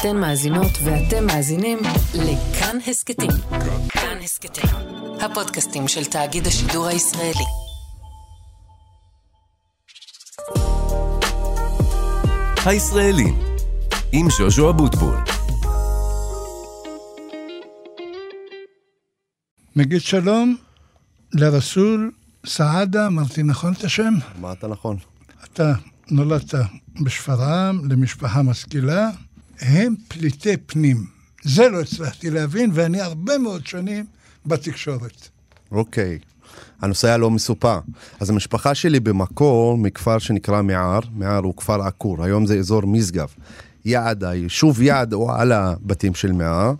אתן מאזינות ואתם מאזינים לכאן הסכתים. כאן הסכתים, הפודקאסטים של תאגיד השידור הישראלי. הישראלים, עם ז'וז'ו אבוטבול. נגיד שלום לרסול סעדה, אמרתי נכון את השם? אמרת נכון. אתה נולדת בשפרעם למשפחה משכילה, הם פליטי פנים. זה לא הצלחתי להבין, ואני הרבה מאוד שנים בתקשורת. אוקיי. הנושא היה לא מסופר. אז המשפחה שלי במקור מכפר שנקרא מער, מער הוא כפר עקור, היום זה אזור משגב. יעד, היישוב יעד הוא על הבתים של מער,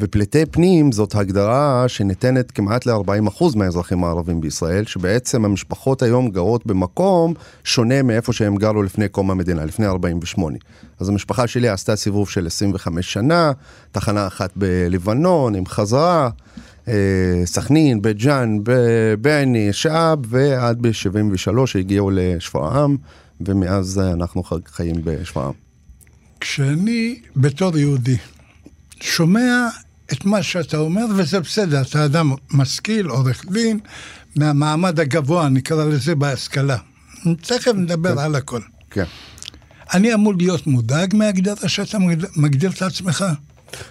ופליטי פנים זאת הגדרה שניתנת כמעט ל-40% מהאזרחים הערבים בישראל, שבעצם המשפחות היום גרות במקום שונה מאיפה שהם גרו לפני קום המדינה, לפני 48. אז המשפחה שלי עשתה סיבוב של 25 שנה, תחנה אחת בלבנון עם חזרה. אה, סכנין, בית ג'אן, בעיני, שעב, ועד ב-73 הגיעו לשפרעם, ומאז אנחנו חיים בשפרעם. כשאני, בתור יהודי, שומע את מה שאתה אומר, וזה בסדר, אתה אדם משכיל, עורך דין, מהמעמד הגבוה, נקרא לזה, בהשכלה. תכף נדבר כן. על הכל. כן. אני אמור להיות מודאג מהגדרה שאתה מגדיר את עצמך?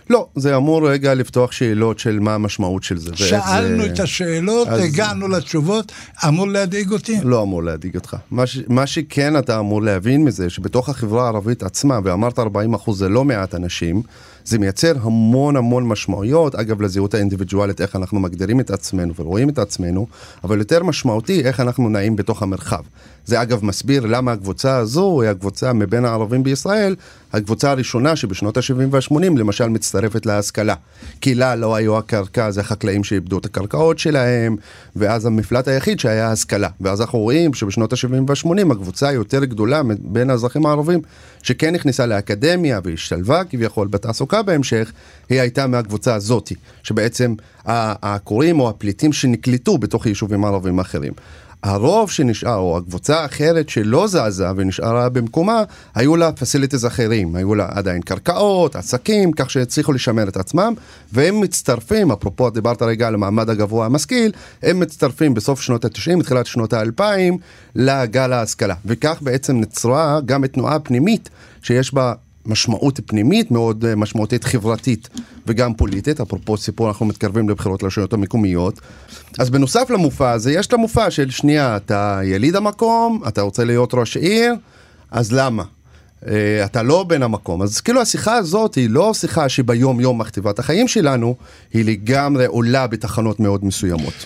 לא, זה אמור רגע לפתוח שאלות של מה המשמעות של זה. שאלנו ואיזה... את השאלות, אז... הגענו לתשובות, אמור להדאיג אותי? לא אמור להדאיג אותך. מה, ש... מה שכן אתה אמור להבין מזה, שבתוך החברה הערבית עצמה, ואמרת 40 אחוז זה לא מעט אנשים, זה מייצר המון המון משמעויות, אגב, לזהות האינדיבידואלית, איך אנחנו מגדירים את עצמנו ורואים את עצמנו, אבל יותר משמעותי, איך אנחנו נעים בתוך המרחב. זה אגב מסביר למה הקבוצה הזו היא הקבוצה מבין הערבים בישראל, הקבוצה הראשונה שבשנות ה-70 וה-80 למשל מצטרפת להשכלה. כי לה לא היו הקרקע, זה החקלאים שאיבדו את הקרקעות שלהם, ואז המפלט היחיד שהיה השכלה. ואז אנחנו רואים שבשנות ה-70 וה-80 הקבוצה היותר גדולה בין האזרחים הערבים, שכן נכנסה לאקדמיה והשתלבה כביכול בתעסוקה בהמשך, היא הייתה מהקבוצה הזאתי, שבעצם העקורים או הפליטים שנקלטו בתוך יישובים ערבים אחרים. הרוב שנשאר, או הקבוצה האחרת שלא זזה ונשארה במקומה, היו לה פסיליטיז אחרים, היו לה עדיין קרקעות, עסקים, כך שהצליחו לשמר את עצמם, והם מצטרפים, אפרופו דיברת רגע על המעמד הגבוה המשכיל, הם מצטרפים בסוף שנות ה-90, תחילת שנות ה-2000, לגל ההשכלה. וכך בעצם נצרה גם תנועה פנימית שיש בה משמעות פנימית מאוד אה, משמעותית חברתית וגם פוליטית, אפרופו סיפור אנחנו מתקרבים לבחירות לרשויות המקומיות. אז בנוסף למופע הזה יש את המופע של שנייה, אתה יליד המקום, אתה רוצה להיות ראש עיר, אז למה? Uh, אתה לא בן המקום. אז כאילו השיחה הזאת היא לא שיחה שביום יום מכתיבה את החיים שלנו, היא לגמרי עולה בתחנות מאוד מסוימות.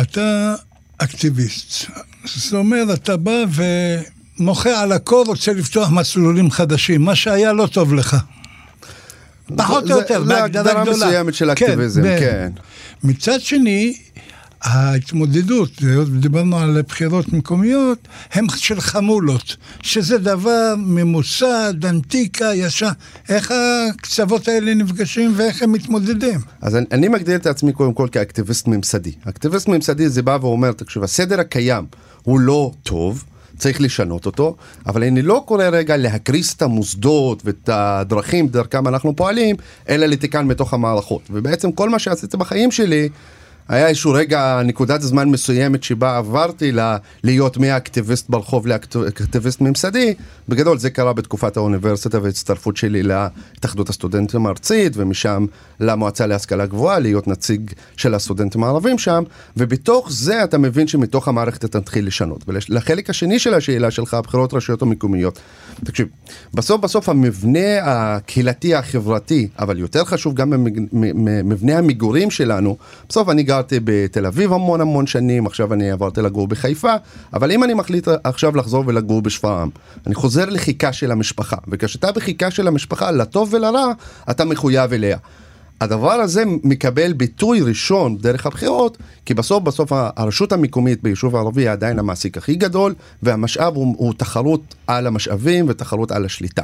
אתה אקטיביסט. זאת אומרת, אתה בא ו... מוחה על הכל, רוצה לפתוח מסלולים חדשים. מה שהיה לא טוב לך. פחות או יותר, בהגדרה גדולה. זה מסוימת של כן, אקטיביזם, כן. כן. מצד שני, ההתמודדות, דיברנו על בחירות מקומיות, הם של חמולות, שזה דבר ממוסד, אנטיקה, ישר. איך הקצוות האלה נפגשים ואיך הם מתמודדים? אז אני, אני מגדיר את עצמי קודם כל כאקטיביסט ממסדי. אקטיביסט ממסדי זה בא ואומר, תקשיב, הסדר הקיים הוא לא טוב. צריך לשנות אותו, אבל אני לא קורא רגע להקריס את המוסדות ואת הדרכים דרכם אנחנו פועלים, אלא לתיקן מתוך המערכות. ובעצם כל מה שעשיתי בחיים שלי, היה איזשהו רגע, נקודת זמן מסוימת שבה עברתי ל- להיות מאקטיביסט ברחוב לאקטיביסט ממסדי. בגדול זה קרה בתקופת האוניברסיטה והצטרפות שלי להתאחדות הסטודנטים הארצית, ומשם למועצה להשכלה גבוהה, להיות נציג של הסטודנטים הערבים שם, ובתוך זה אתה מבין שמתוך המערכת אתה תתחיל לשנות. ולחלק השני של השאלה שלך, הבחירות הרשויות המקומיות. תקשיב, בסוף בסוף המבנה הקהילתי החברתי, אבל יותר חשוב גם מבנה המגורים שלנו, בסוף אני גר גרתי בתל אביב המון המון שנים, עכשיו אני עברתי לגור בחיפה, אבל אם אני מחליט עכשיו לחזור ולגור בשפרעם, אני חוזר לחיכה של המשפחה, וכשאתה בחיכה של המשפחה, לטוב ולרע, אתה מחויב אליה. הדבר הזה מקבל ביטוי ראשון דרך הבחירות, כי בסוף בסוף הרשות המקומית ביישוב הערבי היא עדיין המעסיק הכי גדול, והמשאב הוא, הוא תחרות על המשאבים ותחרות על השליטה.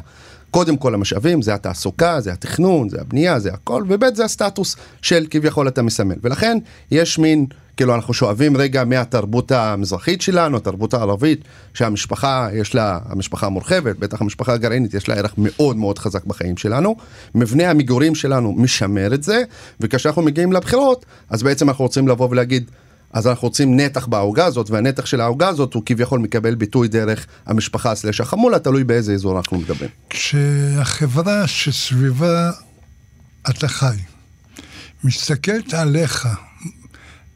קודם כל המשאבים, זה התעסוקה, זה התכנון, זה הבנייה, זה הכל, וב' זה הסטטוס של כביכול אתה מסמל. ולכן יש מין כאילו אנחנו שואבים רגע מהתרבות המזרחית שלנו, התרבות הערבית, שהמשפחה יש לה, המשפחה המורחבת, בטח המשפחה הגרעינית יש לה ערך מאוד מאוד חזק בחיים שלנו. מבנה המגורים שלנו משמר את זה, וכאשר אנחנו מגיעים לבחירות, אז בעצם אנחנו רוצים לבוא ולהגיד, אז אנחנו רוצים נתח בעוגה הזאת, והנתח של העוגה הזאת הוא כביכול מקבל ביטוי דרך המשפחה סלש החמולה, תלוי באיזה אזור אנחנו מדברים. כשהחברה שסביבה אתה חי, מסתכלת עליך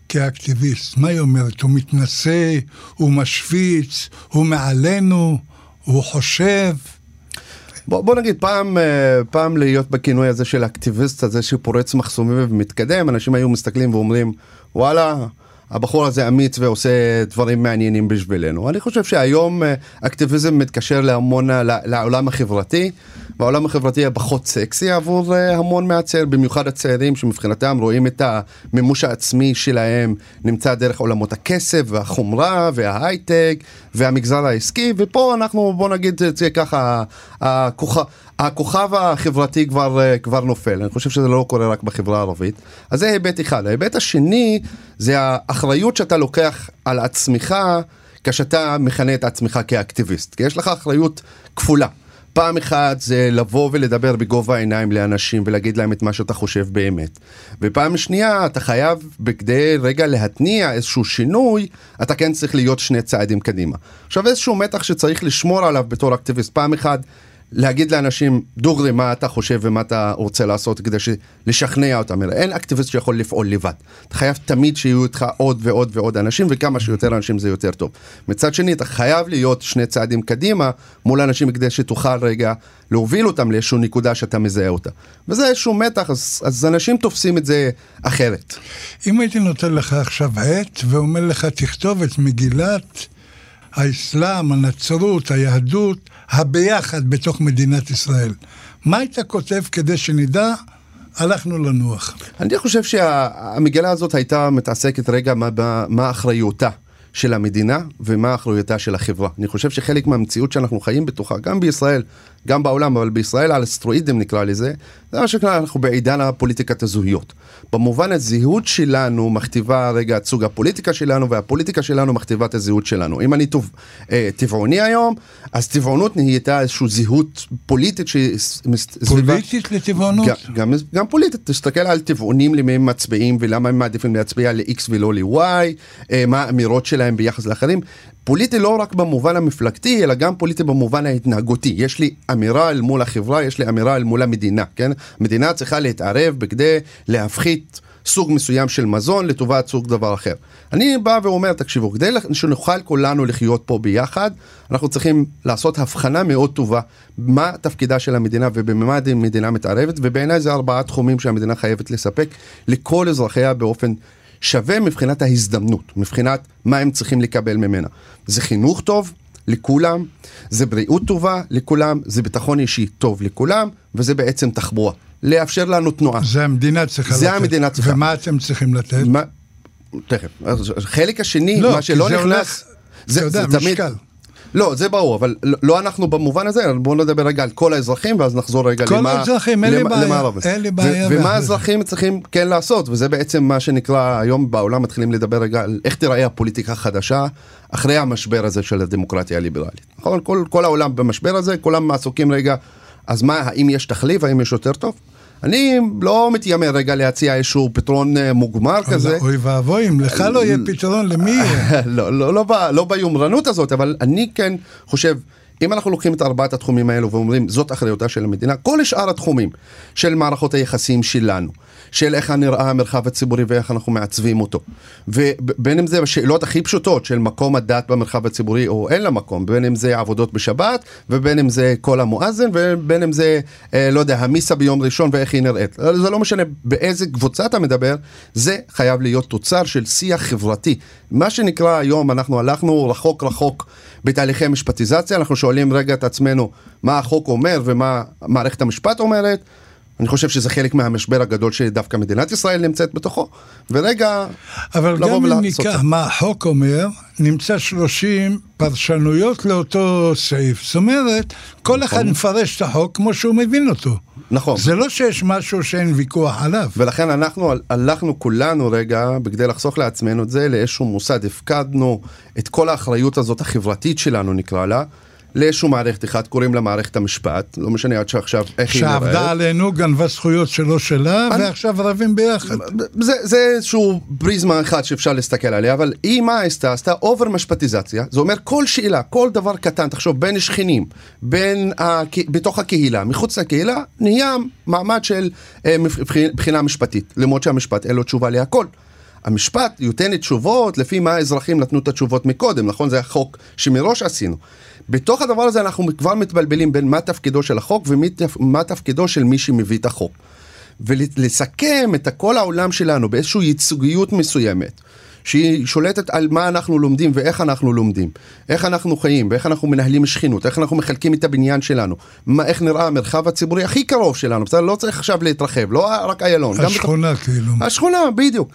כאקטיביסט, מה היא אומרת? הוא מתנשא, הוא משוויץ, הוא מעלינו, הוא חושב. בוא, בוא נגיד פעם, אה, פעם להיות בכינוי הזה של אקטיביסט הזה שפורץ מחסומים ומתקדם, אנשים היו מסתכלים ואומרים, וואלה, הבחור הזה אמיץ ועושה דברים מעניינים בשבילנו. אני חושב שהיום אה, אקטיביזם מתקשר להמון, לעולם החברתי, והעולם החברתי הפחות סקסי עבור אה, המון מהצעיר, במיוחד הצעירים שמבחינתם רואים את המימוש העצמי שלהם נמצא דרך עולמות הכסף והחומרה וההייטק והמגזר העסקי, ופה אנחנו בוא נגיד זה ככה, הכוכב, הכוכב החברתי כבר, אה, כבר נופל, אני חושב שזה לא קורה רק בחברה הערבית. אז זה היבט אחד. ההיבט השני זה האחריות שאתה לוקח על עצמך כשאתה מכנה את עצמך כאקטיביסט, כי יש לך אחריות כפולה. פעם אחת זה לבוא ולדבר בגובה העיניים לאנשים ולהגיד להם את מה שאתה חושב באמת. ופעם שנייה, אתה חייב, בכדי רגע להתניע איזשהו שינוי, אתה כן צריך להיות שני צעדים קדימה. עכשיו איזשהו מתח שצריך לשמור עליו בתור אקטיביסט. פעם אחת להגיד לאנשים דוגרי מה אתה חושב ומה אתה רוצה לעשות כדי לשכנע אותם. אין אקטיביסט שיכול לפעול לבד. אתה חייב תמיד שיהיו איתך עוד ועוד ועוד אנשים וכמה שיותר אנשים זה יותר טוב. מצד שני אתה חייב להיות שני צעדים קדימה מול אנשים כדי שתוכל רגע להוביל אותם לאיזושהי נקודה שאתה מזהה אותה. וזה איזשהו מתח אז, אז אנשים תופסים את זה אחרת. אם הייתי נותן לך עכשיו עט ואומר לך תכתוב את מגילת האסלאם, הנצרות, היהדות, הביחד בתוך מדינת ישראל. מה היית כותב כדי שנדע הלכנו לנוח. אני חושב שהמגילה הזאת הייתה מתעסקת רגע מה, מה אחריותה של המדינה ומה אחריותה של החברה. אני חושב שחלק מהמציאות שאנחנו חיים בתוכה, גם בישראל, גם בעולם, אבל בישראל על אסטרואידים נקרא לזה, זה מה שנקרא, אנחנו בעידן הפוליטיקת הזהויות. במובן הזהות שלנו מכתיבה רגע את סוג הפוליטיקה שלנו, והפוליטיקה שלנו מכתיבה את הזהות שלנו. אם אני טוב, אה, טבעוני היום, אז טבעונות נהייתה איזושהי זהות פוליטית שסביבה... פוליטית לטבעונות? גם, גם, גם פוליטית, תסתכל על טבעונים למי הם מצביעים ולמה הם מעדיפים להצביע ל-X ולא ל-Y, אה, מה האמירות שלהם ביחס לאחרים. פוליטי לא רק במובן המפלגתי, אלא גם פוליטי במובן ההתנהגותי. יש לי אמירה אל מול החברה, יש לי אמירה אל מול המדינה, כן? המדינה צריכה להתערב בכדי להפחית סוג מסוים של מזון לטובת סוג דבר אחר. אני בא ואומר, תקשיבו, כדי שנוכל כולנו לחיות פה ביחד, אנחנו צריכים לעשות הבחנה מאוד טובה מה תפקידה של המדינה ובמה המדינה מתערבת, ובעיניי זה ארבעה תחומים שהמדינה חייבת לספק לכל אזרחיה באופן שווה מבחינת ההזדמנות, מבחינת מה הם צריכים לקבל ממנה. זה חינוך טוב לכולם, זה בריאות טובה לכולם, זה ביטחון אישי טוב לכולם, וזה בעצם תחבורה. לאפשר לנו תנועה. זה המדינה צריכה זה לתת. זה המדינה צריכה. ומה אתם צריכים לתת? מה... תכף. החלק השני, לא, מה שלא נכנס... הולך, זה, זה, זה תמיד... לא, זה ברור, אבל לא, לא אנחנו במובן הזה, בואו נדבר רגע על כל האזרחים ואז נחזור רגע כל למה... כל האזרחים, אין לי בעיה, אין לי בעיה. ומה האזרחים צריכים כן לעשות, וזה בעצם מה שנקרא, היום בעולם מתחילים לדבר רגע על איך תיראה הפוליטיקה החדשה אחרי המשבר הזה של הדמוקרטיה הליברלית. נכון? כל, כל העולם במשבר הזה, כולם עסוקים רגע, אז מה, האם יש תחליף, האם יש יותר טוב? אני לא מתיימר רגע להציע איזשהו פתרון אה, מוגמר כזה. אוי ואבוי, אם לך לא יהיה פתרון, למי יהיה? לא, לא, לא, לא ביומרנות הזאת, אבל אני כן חושב... אם אנחנו לוקחים את ארבעת התחומים האלו ואומרים זאת אחריותה של המדינה, כל שאר התחומים של מערכות היחסים שלנו, של איך נראה המרחב הציבורי ואיך אנחנו מעצבים אותו. ובין אם זה בשאלות הכי פשוטות של מקום הדת במרחב הציבורי או אין לה מקום, בין אם זה עבודות בשבת ובין אם זה כל המואזן ובין אם זה, אה, לא יודע, המיסה ביום ראשון ואיך היא נראית. זה לא משנה באיזה קבוצה אתה מדבר, זה חייב להיות תוצר של שיח חברתי. מה שנקרא היום, אנחנו הלכנו רחוק רחוק בתהליכי משפטיזציה, אנחנו שואלים רגע את עצמנו מה החוק אומר ומה מערכת המשפט אומרת. אני חושב שזה חלק מהמשבר הגדול שדווקא מדינת ישראל נמצאת בתוכו. ורגע, אבל גם אם ניקח מה החוק אומר, נמצא 30 פרשנויות לאותו סעיף. זאת אומרת, כל אחד נכון. מפרש את החוק כמו שהוא מבין אותו. נכון. זה לא שיש משהו שאין ויכוח עליו. ולכן אנחנו הלכנו כולנו רגע, בכדי לחסוך לעצמנו את זה, לאיזשהו מוסד, הפקדנו את כל האחריות הזאת החברתית שלנו נקרא לה, לאיזשהו מערכת אחת, קוראים לה מערכת המשפט, לא משנה עד שעכשיו איך היא נראית. שעבדה עלינו, גנבה זכויות שלא שלה, אני- ועכשיו רבים ביחד. זה, זה איזשהו פריזמה אחת שאפשר להסתכל עליה, אבל היא מה עשתה? עשתה אובר משפטיזציה, זה אומר כל שאלה, כל דבר קטן, תחשוב, בין שכנים, בין, הקה- בתוך הקהילה, מחוץ לקהילה, נהיה מעמד של אה, מבח- בחינה משפטית, למרות שהמשפט אין לו תשובה להכל. המשפט נותן תשובות לפי מה האזרחים נתנו את התשובות מקודם, נכון? זה החוק שמראש עשינו. בתוך הדבר הזה אנחנו כבר מתבלבלים בין מה תפקידו של החוק ומה תפקידו של מי שמביא את החוק. ולסכם את כל העולם שלנו באיזושהי ייצוגיות מסוימת, שהיא שולטת על מה אנחנו לומדים ואיך אנחנו לומדים, איך אנחנו חיים ואיך אנחנו מנהלים שכנות, איך אנחנו מחלקים את הבניין שלנו, מה, איך נראה המרחב הציבורי הכי קרוב שלנו, בסדר? לא צריך עכשיו להתרחב, לא רק איילון. השכונה כאילו. השכונה, בדיוק.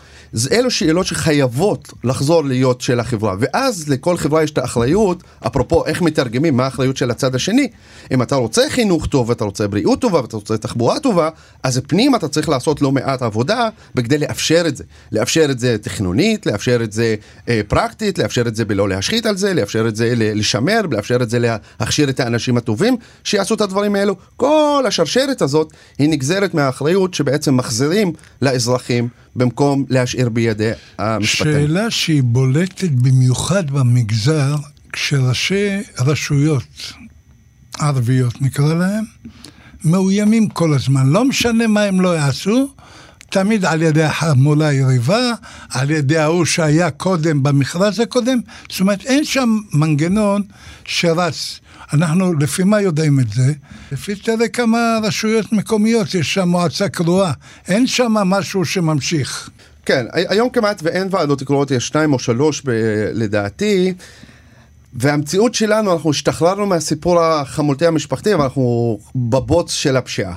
אלו שאלות שחייבות לחזור להיות של החברה, ואז לכל חברה יש את האחריות, אפרופו איך מתרגמים, מה האחריות של הצד השני. אם אתה רוצה חינוך טוב, ואתה רוצה בריאות טובה, ואתה רוצה תחבורה טובה, אז פנים אתה צריך לעשות לא מעט עבודה בכדי לאפשר את זה. לאפשר את זה תכנונית, לאפשר את זה אה, פרקטית, לאפשר את זה בלא להשחית על זה, לאפשר את זה לשמר, לאפשר את זה להכשיר את האנשים הטובים שיעשו את הדברים האלו. כל השרשרת הזאת היא נגזרת מהאחריות שבעצם מחזירים לאזרחים במקום להשאיר בידי המשפטנים. שאלה שהיא בולטת במיוחד במגזר, כשראשי רשויות ערביות, נקרא להם, מאוימים כל הזמן. לא משנה מה הם לא יעשו, תמיד על ידי החמולה היריבה, על ידי ההוא שהיה קודם במכרז הקודם. זאת אומרת, אין שם מנגנון שרץ. אנחנו לפי מה יודעים את זה? לפי תראה כמה רשויות מקומיות, יש שם מועצה קרואה. אין שם משהו שממשיך. כן, הי- היום כמעט ואין ועדות קרואות, יש שניים או שלוש ב- לדעתי. והמציאות שלנו, אנחנו השתחררנו מהסיפור החמולתי המשפחתי, אבל אנחנו בבוץ של הפשיעה.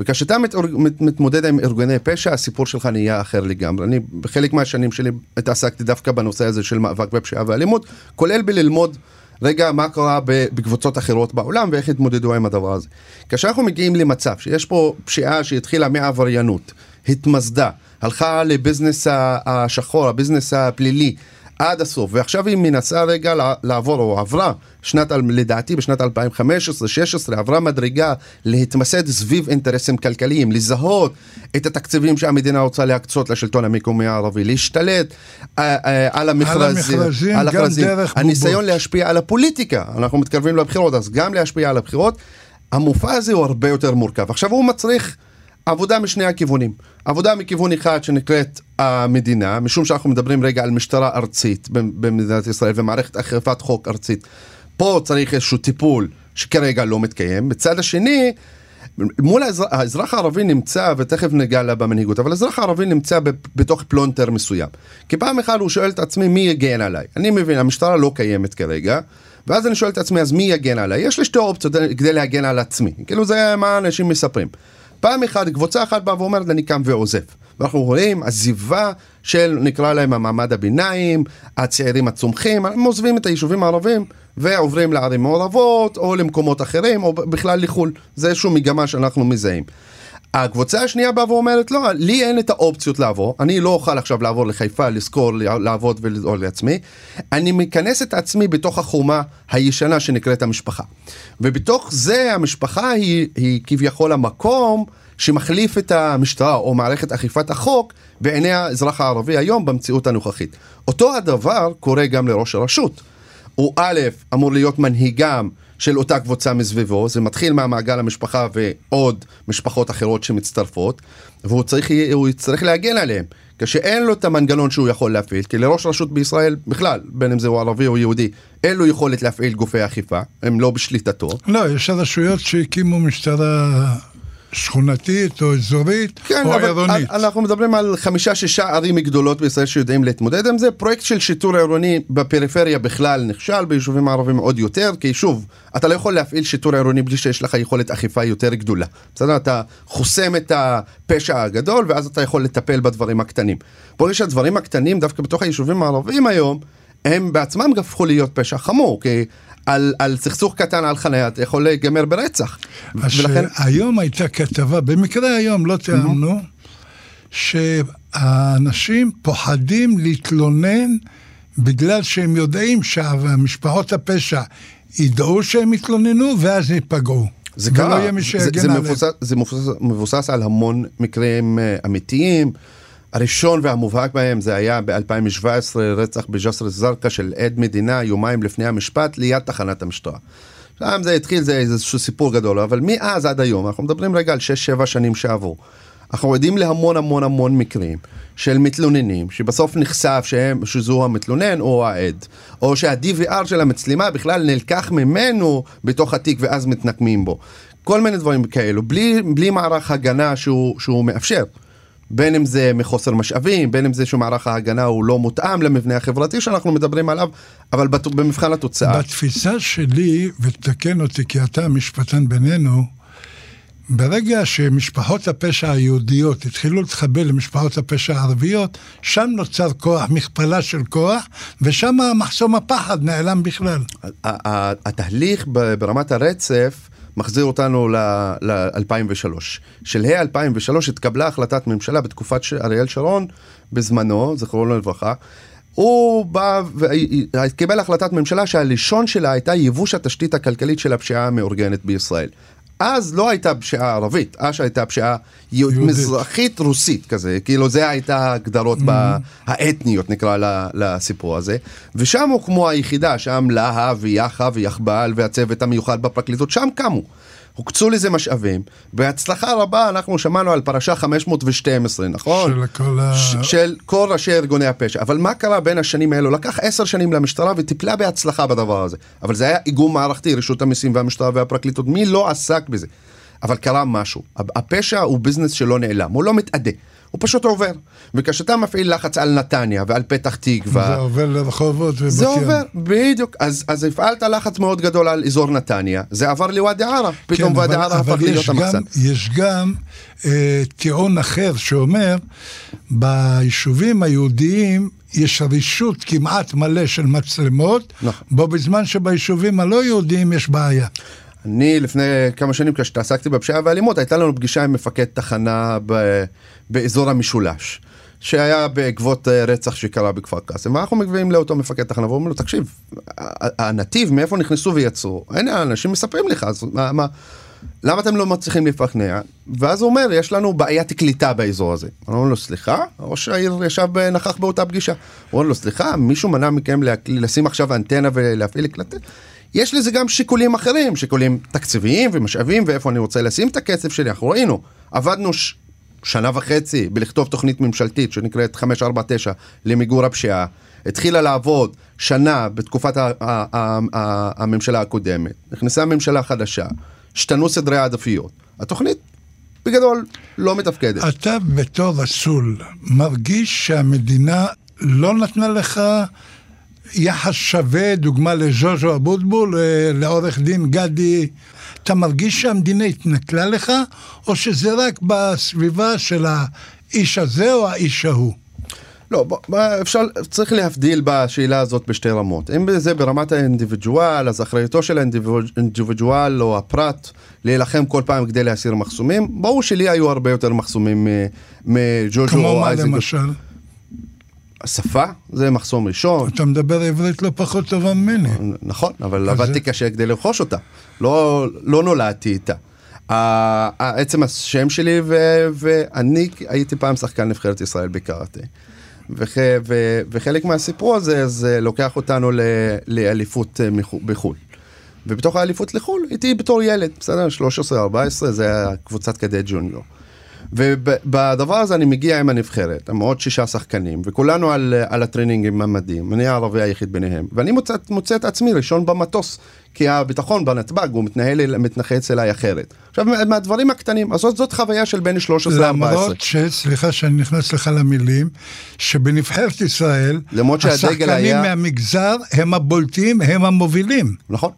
וכשאתה מת, מת, מתמודד עם ארגוני פשע, הסיפור שלך נהיה אחר לגמרי. אני בחלק מהשנים שלי התעסקתי דווקא בנושא הזה של מאבק בפשיעה ואלימות, כולל בללמוד רגע מה קרה בקבוצות אחרות בעולם ואיך התמודדו עם הדבר הזה. כאשר אנחנו מגיעים למצב שיש פה פשיעה שהתחילה מעבריינות, התמסדה, הלכה לביזנס השחור, הביזנס הפלילי, עד הסוף, ועכשיו היא מנסה רגע לע- לעבור, או עברה, שנת, לדעתי בשנת 2015-2016, עברה מדרגה להתמסד סביב אינטרסים כלכליים, לזהות את התקציבים שהמדינה רוצה להקצות לשלטון המקומי הערבי, להשתלט אה, אה, על המכרזים, המכרזים, על גם המכרזים. דרך הניסיון בובות. להשפיע על הפוליטיקה, אנחנו מתקרבים לבחירות, אז גם להשפיע על הבחירות. המופע הזה הוא הרבה יותר מורכב. עכשיו הוא מצריך עבודה משני הכיוונים. עבודה מכיוון אחד שנקראת המדינה, משום שאנחנו מדברים רגע על משטרה ארצית במדינת ישראל ומערכת אכיפת חוק ארצית. פה צריך איזשהו טיפול שכרגע לא מתקיים. בצד השני, מול האזרח, האזרח הערבי נמצא, ותכף ניגע לה במנהיגות, אבל האזרח הערבי נמצא בתוך פלונטר מסוים. כי פעם אחת הוא שואל את עצמי מי יגן עליי. אני מבין, המשטרה לא קיימת כרגע, ואז אני שואל את עצמי, אז מי יגן עליי? יש לי שתי אופציות כדי להגן על עצמי. כאילו זה מה אנשים מספרים. פעם אחת, קבוצה אחת באה ואומרת, אני קם ועוזב. ואנחנו רואים עזיבה של, נקרא להם המעמד הביניים, הצעירים הצומחים, הם עוזבים את היישובים הערבים ועוברים לערים מעורבות, או למקומות אחרים, או בכלל לחו"ל. זה איזושהי מגמה שאנחנו מזהים. הקבוצה השנייה באה ואומרת, לא, לי אין את האופציות לעבור, אני לא אוכל עכשיו לעבור לחיפה, לשכור, לעבוד ולדאוג לעצמי, אני מכנס את עצמי בתוך החומה הישנה שנקראת המשפחה. ובתוך זה המשפחה היא, היא כביכול המקום שמחליף את המשטרה או מערכת אכיפת החוק בעיני האזרח הערבי היום במציאות הנוכחית. אותו הדבר קורה גם לראש הרשות. הוא א', אמור להיות מנהיגם של אותה קבוצה מסביבו, זה מתחיל מהמעגל המשפחה ועוד משפחות אחרות שמצטרפות, והוא צריך, יצטרך להגן עליהם, כשאין לו את המנגנון שהוא יכול להפעיל, כי לראש רשות בישראל בכלל, בין אם זה הוא ערבי או יהודי, אין לו יכולת להפעיל גופי אכיפה, הם לא בשליטתו. לא, יש רשויות שהקימו משטרה שכונתית או אזורית כן, או אבל עירונית. אנחנו מדברים על חמישה-שישה ערים גדולות בישראל שיודעים להתמודד עם זה. פרויקט של שיטור עירוני בפריפריה בכלל נכשל, ביישובים הערביים עוד יותר, כי שוב, אתה לא יכול להפעיל שיטור עירוני בלי שיש לך יכולת אכיפה יותר גדולה. בסדר? אתה חוסם את הפשע הגדול, ואז אתה יכול לטפל בדברים הקטנים. נראה שהדברים הקטנים, דווקא בתוך היישובים הערביים היום, הם בעצמם הפכו להיות פשע חמור, כי על, על סכסוך קטן על חניה אתה יכול להיגמר ברצח. אז היום הייתה כתבה, במקרה היום, לא תיאמנו, שהאנשים פוחדים להתלונן בגלל שהם יודעים שמשפחות הפשע ידעו שהם יתלוננו ואז ייפגעו. זה קרה, זה, זה, מבוסס, זה מבוסס, מבוסס על המון מקרים uh, אמיתיים. הראשון והמובהק בהם זה היה ב-2017 רצח בג'סר א-זרקא של עד מדינה יומיים לפני המשפט ליד תחנת המשטרה. שם זה התחיל, זה איזשהו סיפור גדול, אבל מאז עד היום, אנחנו מדברים רגע על 6-7 שנים שעברו. אנחנו עדים להמון המון המון מקרים של מתלוננים, שבסוף נחשף שהם, שזו המתלונן או העד, או שה-DVR של המצלמה בכלל נלקח ממנו בתוך התיק ואז מתנקמים בו. כל מיני דברים כאלו, בלי, בלי מערך הגנה שהוא, שהוא מאפשר. בין אם זה מחוסר משאבים, בין אם זה שמערך ההגנה הוא לא מותאם למבנה החברתי שאנחנו מדברים עליו, אבל במבחן התוצאה. בתפיסה שלי, ותקן אותי כי אתה המשפטן בינינו, ברגע שמשפחות הפשע היהודיות התחילו להתחבר למשפחות הפשע הערביות, שם נוצר כוח, מכפלה של כוח, ושם מחסום הפחד נעלם בכלל. התהליך ברמת הרצף מחזיר אותנו ל-2003. שלהי 2003 התקבלה החלטת ממשלה בתקופת אריאל שרון, בזמנו, זכרונו לברכה. הוא בא וקיבל החלטת ממשלה שהלישון שלה הייתה ייבוש התשתית הכלכלית של הפשיעה המאורגנת בישראל. אז לא הייתה פשיעה ערבית, אז הייתה פשיעה מזרחית רוסית כזה, כאילו זה הייתה ההגדרות mm. האתניות נקרא לסיפור הזה, ושם הוקמו היחידה, שם להב ויחא ויחב"ל והצוות המיוחד בפרקליטות, שם קמו. הוקצו לזה משאבים, בהצלחה רבה אנחנו שמענו על פרשה 512, נכון? של כל ה... של כל ראשי ארגוני הפשע. אבל מה קרה בין השנים האלו? לקח עשר שנים למשטרה וטיפלה בהצלחה בדבר הזה. אבל זה היה איגום מערכתי, רשות המיסים והמשטרה והפרקליטות, מי לא עסק בזה? אבל קרה משהו. הפשע הוא ביזנס שלא נעלם, הוא לא מתאדה. הוא פשוט עובר. וכשאתה מפעיל לחץ על נתניה ועל פתח תקווה... זה עובר לרחובות ובת ים. זה עובר, בדיוק. אז, אז הפעלת לחץ מאוד גדול על אזור נתניה, זה עבר לוואדי ערה. פתאום כן, ואדי ערה הפך להיות המחסן. יש גם אה, טיעון אחר שאומר, ביישובים היהודיים יש רישות כמעט מלא של מצלמות, נכון. בו בזמן שביישובים הלא יהודיים יש בעיה. אני לפני כמה שנים כשהתעסקתי בפשיעה ואלימות הייתה לנו פגישה עם מפקד תחנה ב, באזור המשולש. שהיה בעקבות אה, רצח שקרה בכפר קאסם, ואנחנו מגביהים לאותו מפקד תחנה ואומרים לו, תקשיב, הנתיב, מאיפה נכנסו ויצאו? הנה, אנשים מספרים לך, אז מה, מה, למה אתם לא מצליחים לפכנע? ואז הוא אומר, יש לנו בעיית קליטה באזור הזה. אמרנו לו, סליחה? ראש העיר ישב, נכח באותה פגישה. אומר לו, סליחה, מישהו מנע מכם לשים עכשיו אנטנה ולהפעיל קלטת? יש לזה גם שיקולים אחרים, שיקולים תקציביים ומשאבים ואיפה אני רוצה לשים את הכסף שלי. אנחנו ראינו, עבדנו ש... שנה וחצי בלכתוב תוכנית ממשלתית שנקראת 549 למיגור הפשיעה. התחילה לעבוד שנה בתקופת הממשלה הקודמת, נכנסה ממשלה חדשה, השתנו סדרי העדפיות. התוכנית בגדול לא מתפקדת. אתה בתור רסול מרגיש שהמדינה לא נתנה לך יחס שווה, דוגמה לז'וז'ו אבוטבול, אה, לעורך דין גדי, אתה מרגיש שהמדינה התנכלה לך, או שזה רק בסביבה של האיש הזה או האיש ההוא? לא, אפשר, צריך להבדיל בשאלה הזאת בשתי רמות. אם זה ברמת האינדיבידואל, אז אחריותו של האינדיבידואל או הפרט להילחם כל פעם כדי להסיר מחסומים, ברור שלי היו הרבה יותר מחסומים מג'וג'ו או אייזנגו. כמו מה למשל? השפה זה מחסום ראשון. אתה מדבר עברית לא פחות טובה ממני. נכון, אבל עבדתי קשה כדי לרכוש אותה. לא, לא נולדתי איתה. עצם השם שלי ו- ואני הייתי פעם שחקן נבחרת ישראל בקראטה. וח, ו, וחלק מהסיפור הזה זה לוקח אותנו ל, לאליפות אה, בחו"ל. ובתוך האליפות לחו"ל הייתי בתור ילד, בסדר? 13-14 זה היה קבוצת קדט junior. ובדבר הזה אני מגיע עם הנבחרת, עם עוד שישה שחקנים, וכולנו על, על הטרנינג עם המדים, אני הערבי היחיד ביניהם, ואני מוצא, מוצא את עצמי ראשון במטוס, כי הביטחון בנתב"ג הוא מתנהל, מתייחס אליי אחרת. עכשיו, מהדברים הקטנים, אז זאת, זאת חוויה של בין 13 ל-14. למרות ש... סליחה שאני נכנס לך למילים, שבנבחרת ישראל, השחקנים היה... מהמגזר הם הבולטים, הם המובילים. נכון.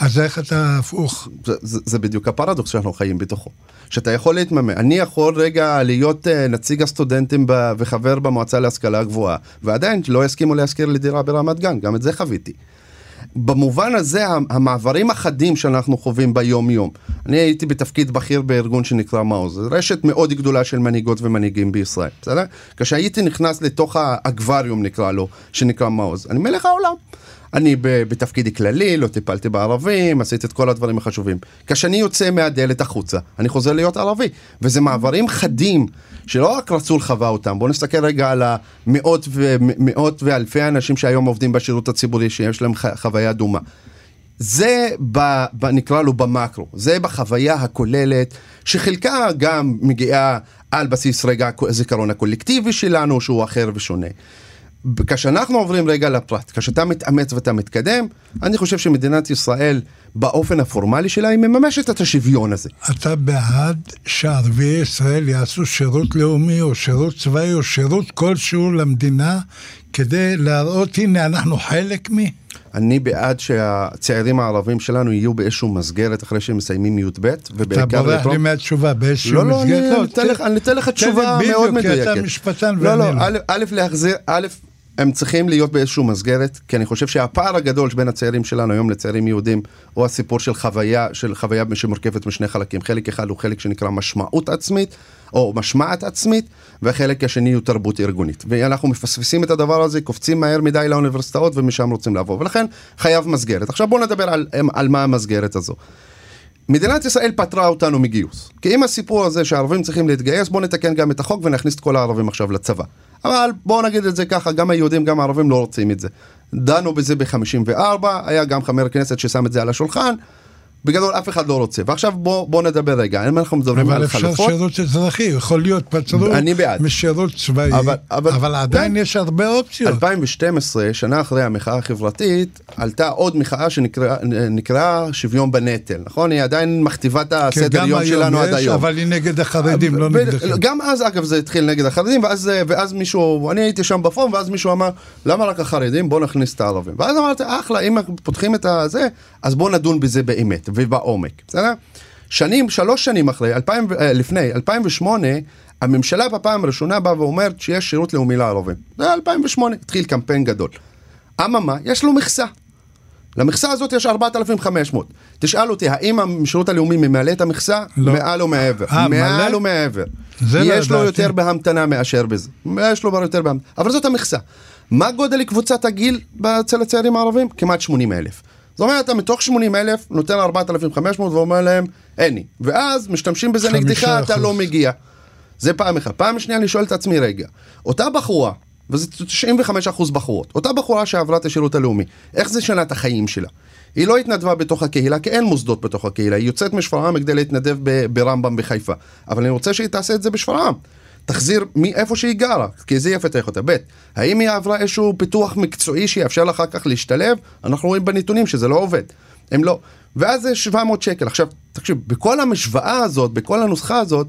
אז איך אתה הפוך? זה, זה, זה בדיוק הפרדוקס שאנחנו חיים בתוכו. שאתה יכול להתממן, אני יכול רגע להיות uh, נציג הסטודנטים ב, וחבר במועצה להשכלה גבוהה, ועדיין לא יסכימו להשכיר לי דירה ברמת גן, גם את זה חוויתי. במובן הזה המעברים החדים שאנחנו חווים ביום יום. אני הייתי בתפקיד בכיר בארגון שנקרא מעוז, רשת מאוד גדולה של מנהיגות ומנהיגים בישראל, בסדר? כשהייתי נכנס לתוך האקווריום נקרא לו, שנקרא מעוז, אני מלך העולם. אני בתפקידי כללי, לא טיפלתי בערבים, עשיתי את כל הדברים החשובים. כשאני יוצא מהדלת החוצה, אני חוזר להיות ערבי. וזה מעברים חדים, שלא רק רצו לחווה אותם. בואו נסתכל רגע על המאות ומאות ואלפי אנשים שהיום עובדים בשירות הציבורי, שיש להם חוויה דומה. זה ב, ב, נקרא לו במקרו, זה בחוויה הכוללת, שחלקה גם מגיעה על בסיס רגע הזיכרון הקולקטיבי שלנו, שהוא אחר ושונה. כשאנחנו עוברים רגע לפרט, כשאתה מתאמץ ואתה מתקדם, אני חושב שמדינת ישראל, באופן הפורמלי שלה, היא מממשת את השוויון הזה. אתה בעד שערביי ישראל יעשו שירות לאומי או שירות צבאי או שירות כלשהו למדינה כדי להראות, הנה, אנחנו חלק מ... אני בעד שהצעירים הערבים שלנו יהיו באיזשהו מסגרת אחרי שהם מסיימים י"ב, ובעיקר... אתה בורח לי מהתשובה, באיזשהו לא, לא, מסגרת? לא, לא, אני אתן לך תשובה מאוד מדויקת. בדיוק, כי אתה משפטן ואני לא. לא, לא, א', להחזיר, א', הם צריכים להיות באיזושהי מסגרת, כי אני חושב שהפער הגדול בין הצעירים שלנו היום לצעירים יהודים, הוא הסיפור של חוויה, של חוויה שמורכבת משני חלקים. חלק אחד הוא חלק שנקרא משמעות עצמית, או משמעת עצמית, והחלק השני הוא תרבות ארגונית. ואנחנו מפספסים את הדבר הזה, קופצים מהר מדי לאוניברסיטאות ומשם רוצים לעבור. ולכן חייב מסגרת. עכשיו בואו נדבר על, על מה המסגרת הזו. מדינת ישראל פטרה אותנו מגיוס. כי אם הסיפור הזה שהערבים צריכים להתגייס, בואו נתקן גם את החוק ונכניס את כל הערבים עכשיו לצבא. אבל בואו נגיד את זה ככה, גם היהודים, גם הערבים לא רוצים את זה. דנו בזה ב-54, היה גם חבר כנסת ששם את זה על השולחן, בגדול אף אחד לא רוצה. ועכשיו בוא, בוא נדבר רגע, אם אנחנו מדברים על חלופות... אבל אפשר שירות אזרחי, יכול להיות פטרות משירות צבאי, אבל, אבל, אבל עדיין כן. יש הרבה אופציות. 2012, שנה אחרי המחאה החברתית, עלתה עוד מחאה שנקראה שוויון בנטל, נכון? היא עדיין מכתיבה את הסדר יום שלנו עד היום. אבל היא נגד החרדים, לא נגדכם. גם אז, אגב, זה התחיל נגד החרדים, ואז, ואז מישהו, אני הייתי שם בפורום, ואז מישהו אמר, למה רק החרדים? בואו נכניס את הערבים. ואז אמרתי, אחלה, אם פותחים את הזה, אז בואו נדון בזה באמת. ובעומק, בסדר? שנים, שלוש שנים אחרי, 2000, אה, לפני, 2008, הממשלה בפעם הראשונה באה ואומרת שיש שירות לאומי לערבים. זה היה 2008, התחיל קמפיין גדול. אממה, יש לו מכסה. למכסה הזאת יש 4,500. תשאל אותי, האם השירות הלאומי ממלא את המכסה? לא. מעל ומעבר. אה, מעל ומעבר. זה לא יש לו יותר בהמתנה מאשר בזה. יש לו יותר בהמתנה. אבל זאת המכסה. מה גודל קבוצת הגיל אצל הצעירים הערבים? כמעט 80 אלף. זאת אומרת, אתה מתוך 80 אלף נותן 4,500 ואומר להם, אין לי. ואז משתמשים בזה נגדך, אתה לא מגיע. זה פעם אחת. פעם שנייה אני שואל את עצמי, רגע, אותה בחורה, וזה 95% בחורות, אותה בחורה שעברה את השירות הלאומי, איך זה שנה את החיים שלה? היא לא התנדבה בתוך הקהילה, כי אין מוסדות בתוך הקהילה, היא יוצאת משפרעם כדי להתנדב ברמב"ם בחיפה. אבל אני רוצה שהיא תעשה את זה בשפרעם. תחזיר מאיפה שהיא גרה, כי זה יפתח אותה. ב', האם היא עברה איזשהו פיתוח מקצועי שיאפשר לה אחר כך להשתלב? אנחנו רואים בנתונים שזה לא עובד. הם לא. ואז זה 700 שקל. עכשיו, תקשיב, בכל המשוואה הזאת, בכל הנוסחה הזאת,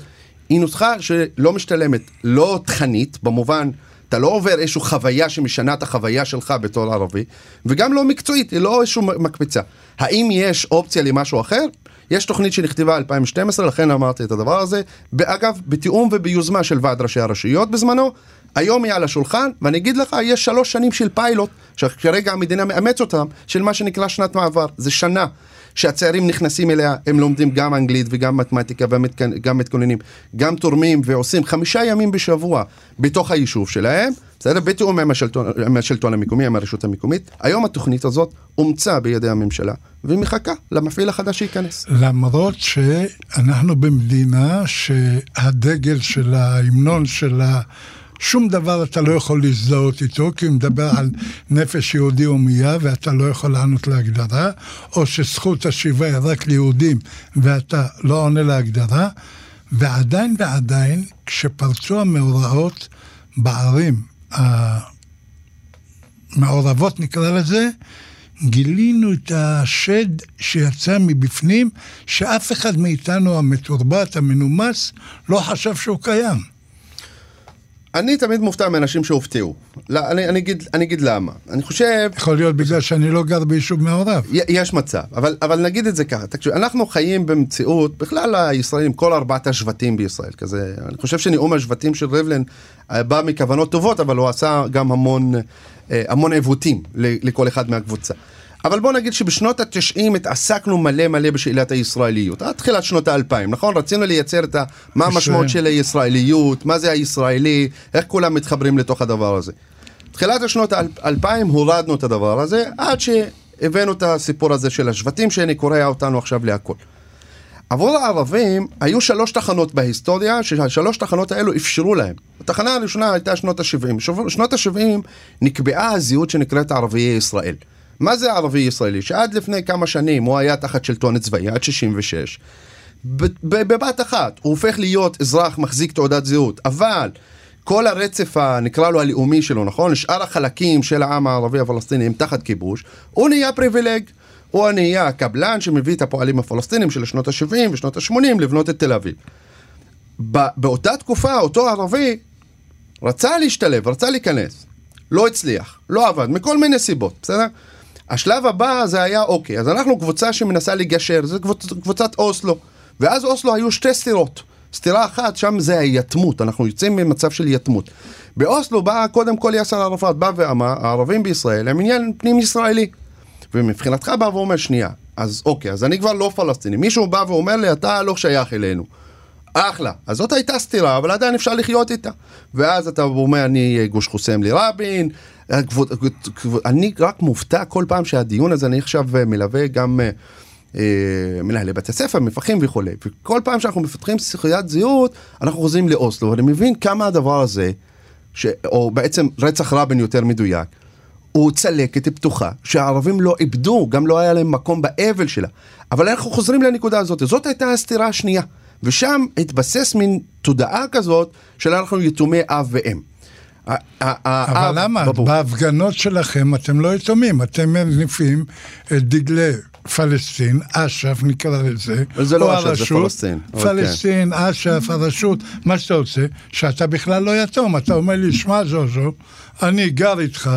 היא נוסחה שלא משתלמת, לא תכנית, במובן, אתה לא עובר איזושהי חוויה שמשנה את החוויה שלך בתור ערבי, וגם לא מקצועית, היא לא איזושהי מקפצה. האם יש אופציה למשהו אחר? יש תוכנית שנכתבה 2012, לכן אמרתי את הדבר הזה. אגב, בתיאום וביוזמה של ועד ראשי הרשויות בזמנו, היום היא על השולחן, ואני אגיד לך, יש שלוש שנים של פיילוט, שכרגע המדינה מאמץ אותם, של מה שנקרא שנת מעבר. זה שנה שהצעירים נכנסים אליה, הם לומדים גם אנגלית וגם מתמטיקה וגם מתכוננים, גם תורמים ועושים חמישה ימים בשבוע בתוך היישוב שלהם. בסדר? בתיאום עם השלטון, עם השלטון המקומי, עם הרשות המקומית. היום התוכנית הזאת אומצה בידי הממשלה, והיא מחכה למפעיל החדש שייכנס. למרות שאנחנו במדינה שהדגל של ההמנון שלה... שום דבר אתה לא יכול להזדהות איתו, כי הוא מדבר על נפש יהודי הומייה ואתה לא יכול לענות להגדרה, או שזכות השיבה היא רק ליהודים ואתה לא עונה להגדרה, ועדיין ועדיין, כשפרצו המאורעות בערים המעורבות נקרא לזה, גילינו את השד שיצא מבפנים, שאף אחד מאיתנו המתורבת, המנומס, לא חשב שהוא קיים. אני תמיד מופתע מאנשים שהופתעו. לא, אני, אני, אגיד, אני אגיד למה. אני חושב, יכול להיות בגלל שאני לא גר ביישוב מעורב. יש מצב, אבל, אבל נגיד את זה ככה, תקשיב, אנחנו חיים במציאות, בכלל הישראלים, כל ארבעת השבטים בישראל, כזה, אני חושב שנאום השבטים של ריבלין אה, בא מכוונות טובות, אבל הוא עשה גם המון, אה, המון עיוותים לכל אחד מהקבוצה. אבל בוא נגיד שבשנות ה-90 התעסקנו מלא מלא בשאלת הישראליות, עד תחילת שנות ה-2000, נכון? רצינו לייצר את ה... מה המשמעות של הישראליות, מה זה הישראלי, איך כולם מתחברים לתוך הדבר הזה. תחילת השנות האלפיים הורדנו את הדבר הזה, עד שהבאנו את הסיפור הזה של השבטים, שאני קורע אותנו עכשיו להכל. עבור הערבים היו שלוש תחנות בהיסטוריה, שהשלוש תחנות האלו אפשרו להם. התחנה הראשונה הייתה שנות ה-70. שנות ה-70 נקבעה הזהות שנקראת ערביי ישראל. מה זה ערבי ישראלי? שעד לפני כמה שנים הוא היה תחת שלטון צבאי, עד 66. ב- ב- בבת אחת הוא הופך להיות אזרח מחזיק תעודת זהות, אבל כל הרצף, ה- נקרא לו הלאומי שלו, נכון? שאר החלקים של העם הערבי הפלסטיני הם תחת כיבוש, הוא נהיה פריבילג. הוא נהיה הקבלן שמביא את הפועלים הפלסטינים של שנות ה-70 ושנות ה-80 לבנות את תל אביב. באותה תקופה אותו ערבי רצה להשתלב, רצה להיכנס, לא הצליח, לא עבד, מכל מיני סיבות, בסדר? השלב הבא זה היה אוקיי, אז אנחנו קבוצה שמנסה לגשר, זה קבוצ, קבוצת אוסלו, ואז אוסלו היו שתי סתירות. סתירה אחת, שם זה היתמות, אנחנו יוצאים ממצב של יתמות. באוסלו בא קודם כל יאסר ערפאת, בא ואמר, הערבים בישראל הם עניין פנים ישראלי. ומבחינתך בא ואומר, שנייה, אז אוקיי, אז אני כבר לא פלסטיני. מישהו בא ואומר לי, אתה לא שייך אלינו. אחלה. אז זאת הייתה סתירה, אבל עדיין אפשר לחיות איתה. ואז אתה אומר, אני גוש חוסם לרבין. כבוד- כבוד- אני רק מופתע כל פעם שהדיון הזה, אני עכשיו מלווה גם אה, אה, מנהלי בתי ספר, מפקחים וכולי. וכל פעם שאנחנו מפתחים שיחיית זהות, אנחנו חוזרים לאוסלו. ואני מבין כמה הדבר הזה, ש... או בעצם רצח רבין יותר מדויק, הוא צלקת פתוחה שהערבים לא איבדו, גם לא היה להם מקום באבל שלה. אבל אנחנו חוזרים לנקודה הזאת, זאת הייתה הסתירה השנייה. ושם התבסס מין תודעה כזאת של אנחנו יתומי אב ואם. אבל למה? בהפגנות שלכם אתם לא יתומים, אתם מניפים את דגלי פלסטין, אש"ף נקרא לזה, זה לא או אש"ף, זה פלסטין. אוקיי. פלסטין, אש"ף, הרשות, מה שאתה רוצה, שאתה בכלל לא יתום, אתה אומר לי, שמע ז'וז'ו, אני גר איתך,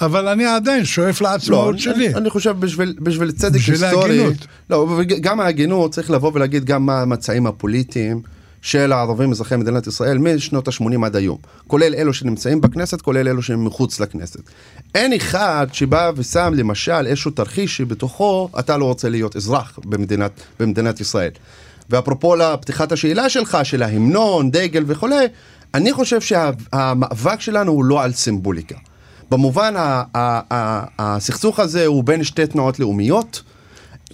אבל אני עדיין שואף לא, לעצמאות אני, שלי. אני חושב בשביל, בשביל צדק בשביל היסטורי, ההגינות. לא, גם ההגינות צריך לבוא ולהגיד גם מה המצעים הפוליטיים של הערבים אזרחי מדינת ישראל משנות ה-80 עד היום, כולל אלו שנמצאים בכנסת, כולל אלו שהם מחוץ לכנסת. אין אחד שבא ושם למשל איזשהו תרחיש שבתוכו אתה לא רוצה להיות אזרח במדינת, במדינת ישראל. ואפרופו לפתיחת השאלה שלך, של ההמנון, דגל וכולי, אני חושב שהמאבק שלנו הוא לא על סימבוליקה. במובן, הסכסוך הזה הוא בין שתי תנועות לאומיות.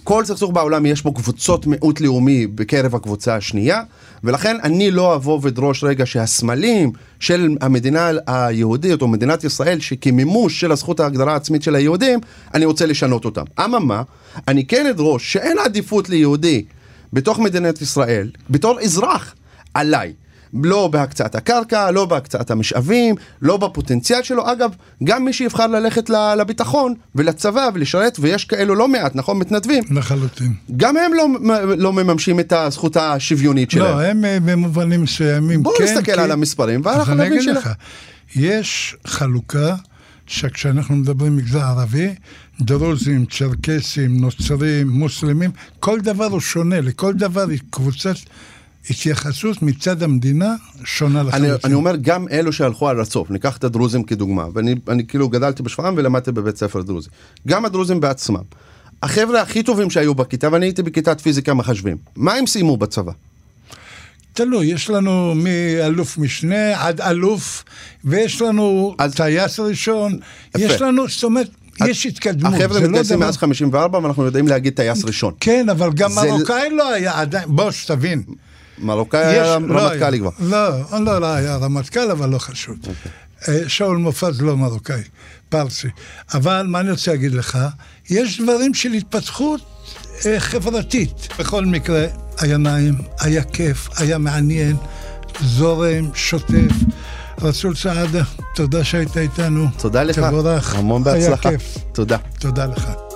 כל סכסוך בעולם יש בו קבוצות מיעוט לאומי בקרב הקבוצה השנייה, ולכן אני לא אבוא ואדרוש רגע שהסמלים של המדינה היהודית או מדינת ישראל, שכמימוש של הזכות ההגדרה העצמית של היהודים, אני רוצה לשנות אותם. אממה, אני כן אדרוש שאין עדיפות ליהודי בתוך מדינת ישראל, בתור אזרח, עליי. לא בהקצאת הקרקע, לא בהקצאת המשאבים, לא בפוטנציאל שלו. אגב, גם מי שיבחר ללכת לביטחון ולצבא ולשרת, ויש כאלו לא מעט, נכון? מתנדבים. לחלוטין. גם הם לא, לא מממשים את הזכות השוויונית שלהם. לא, הם אה, במובנים מסוימים, בואו כן, נסתכל כן. על המספרים, ואנחנו נבין שלא. יש חלוקה שכשאנחנו מדברים מגזר ערבי, דרוזים, צ'רקסים, נוצרים, מוסלמים, כל דבר הוא שונה, לכל דבר היא קבוצת התייחסות מצד המדינה שונה אני, לחלוטין. אני אומר, גם אלו שהלכו על הסוף, ניקח את הדרוזים כדוגמה, ואני אני כאילו גדלתי בשפרעם ולמדתי בבית ספר דרוזי. גם הדרוזים בעצמם. החבר'ה הכי טובים שהיו בכיתה, ואני הייתי בכיתת פיזיקה מחשבים, מה הם סיימו בצבא? תלוי, יש לנו מאלוף משנה עד אלוף, ויש לנו אז- טייס ראשון, יפה. יש לנו, זאת אומרת, יש התקדמות, החבר'ה לא מתגייסים. מאז 54 ואנחנו יודעים להגיד טייס ראשון. כן, אבל גם מרוקאי לא היה עדיין, בוא, שתבין. מרוקאי היה לא רמטכ"לי כבר. לא, לא, לא היה רמטכ"ל, אבל לא חשוב. אוקיי. אה, שאול מופז לא מרוקאי, פרסי. אבל מה אני רוצה להגיד לך? יש דברים של התפתחות אה, חברתית. בכל מקרה, היה נעים, היה כיף, היה מעניין, זורם, שוטף. רסול סעדה, תודה שהיית איתנו. תודה לך, תבורך. המון בהצלחה. היה כיף. תודה. תודה לך.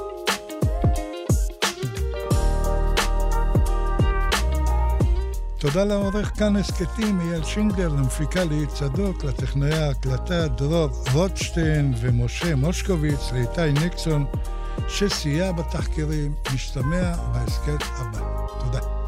תודה לעורך כאן הסכתים אייל שינגר, למפיקה ליהי צדוק, לטכנאי ההקלטה דרור רוטשטיין ומשה מושקוביץ, לאיתי ניקסון, שסייע בתחקירים, משתמע בהסכת הבא. תודה.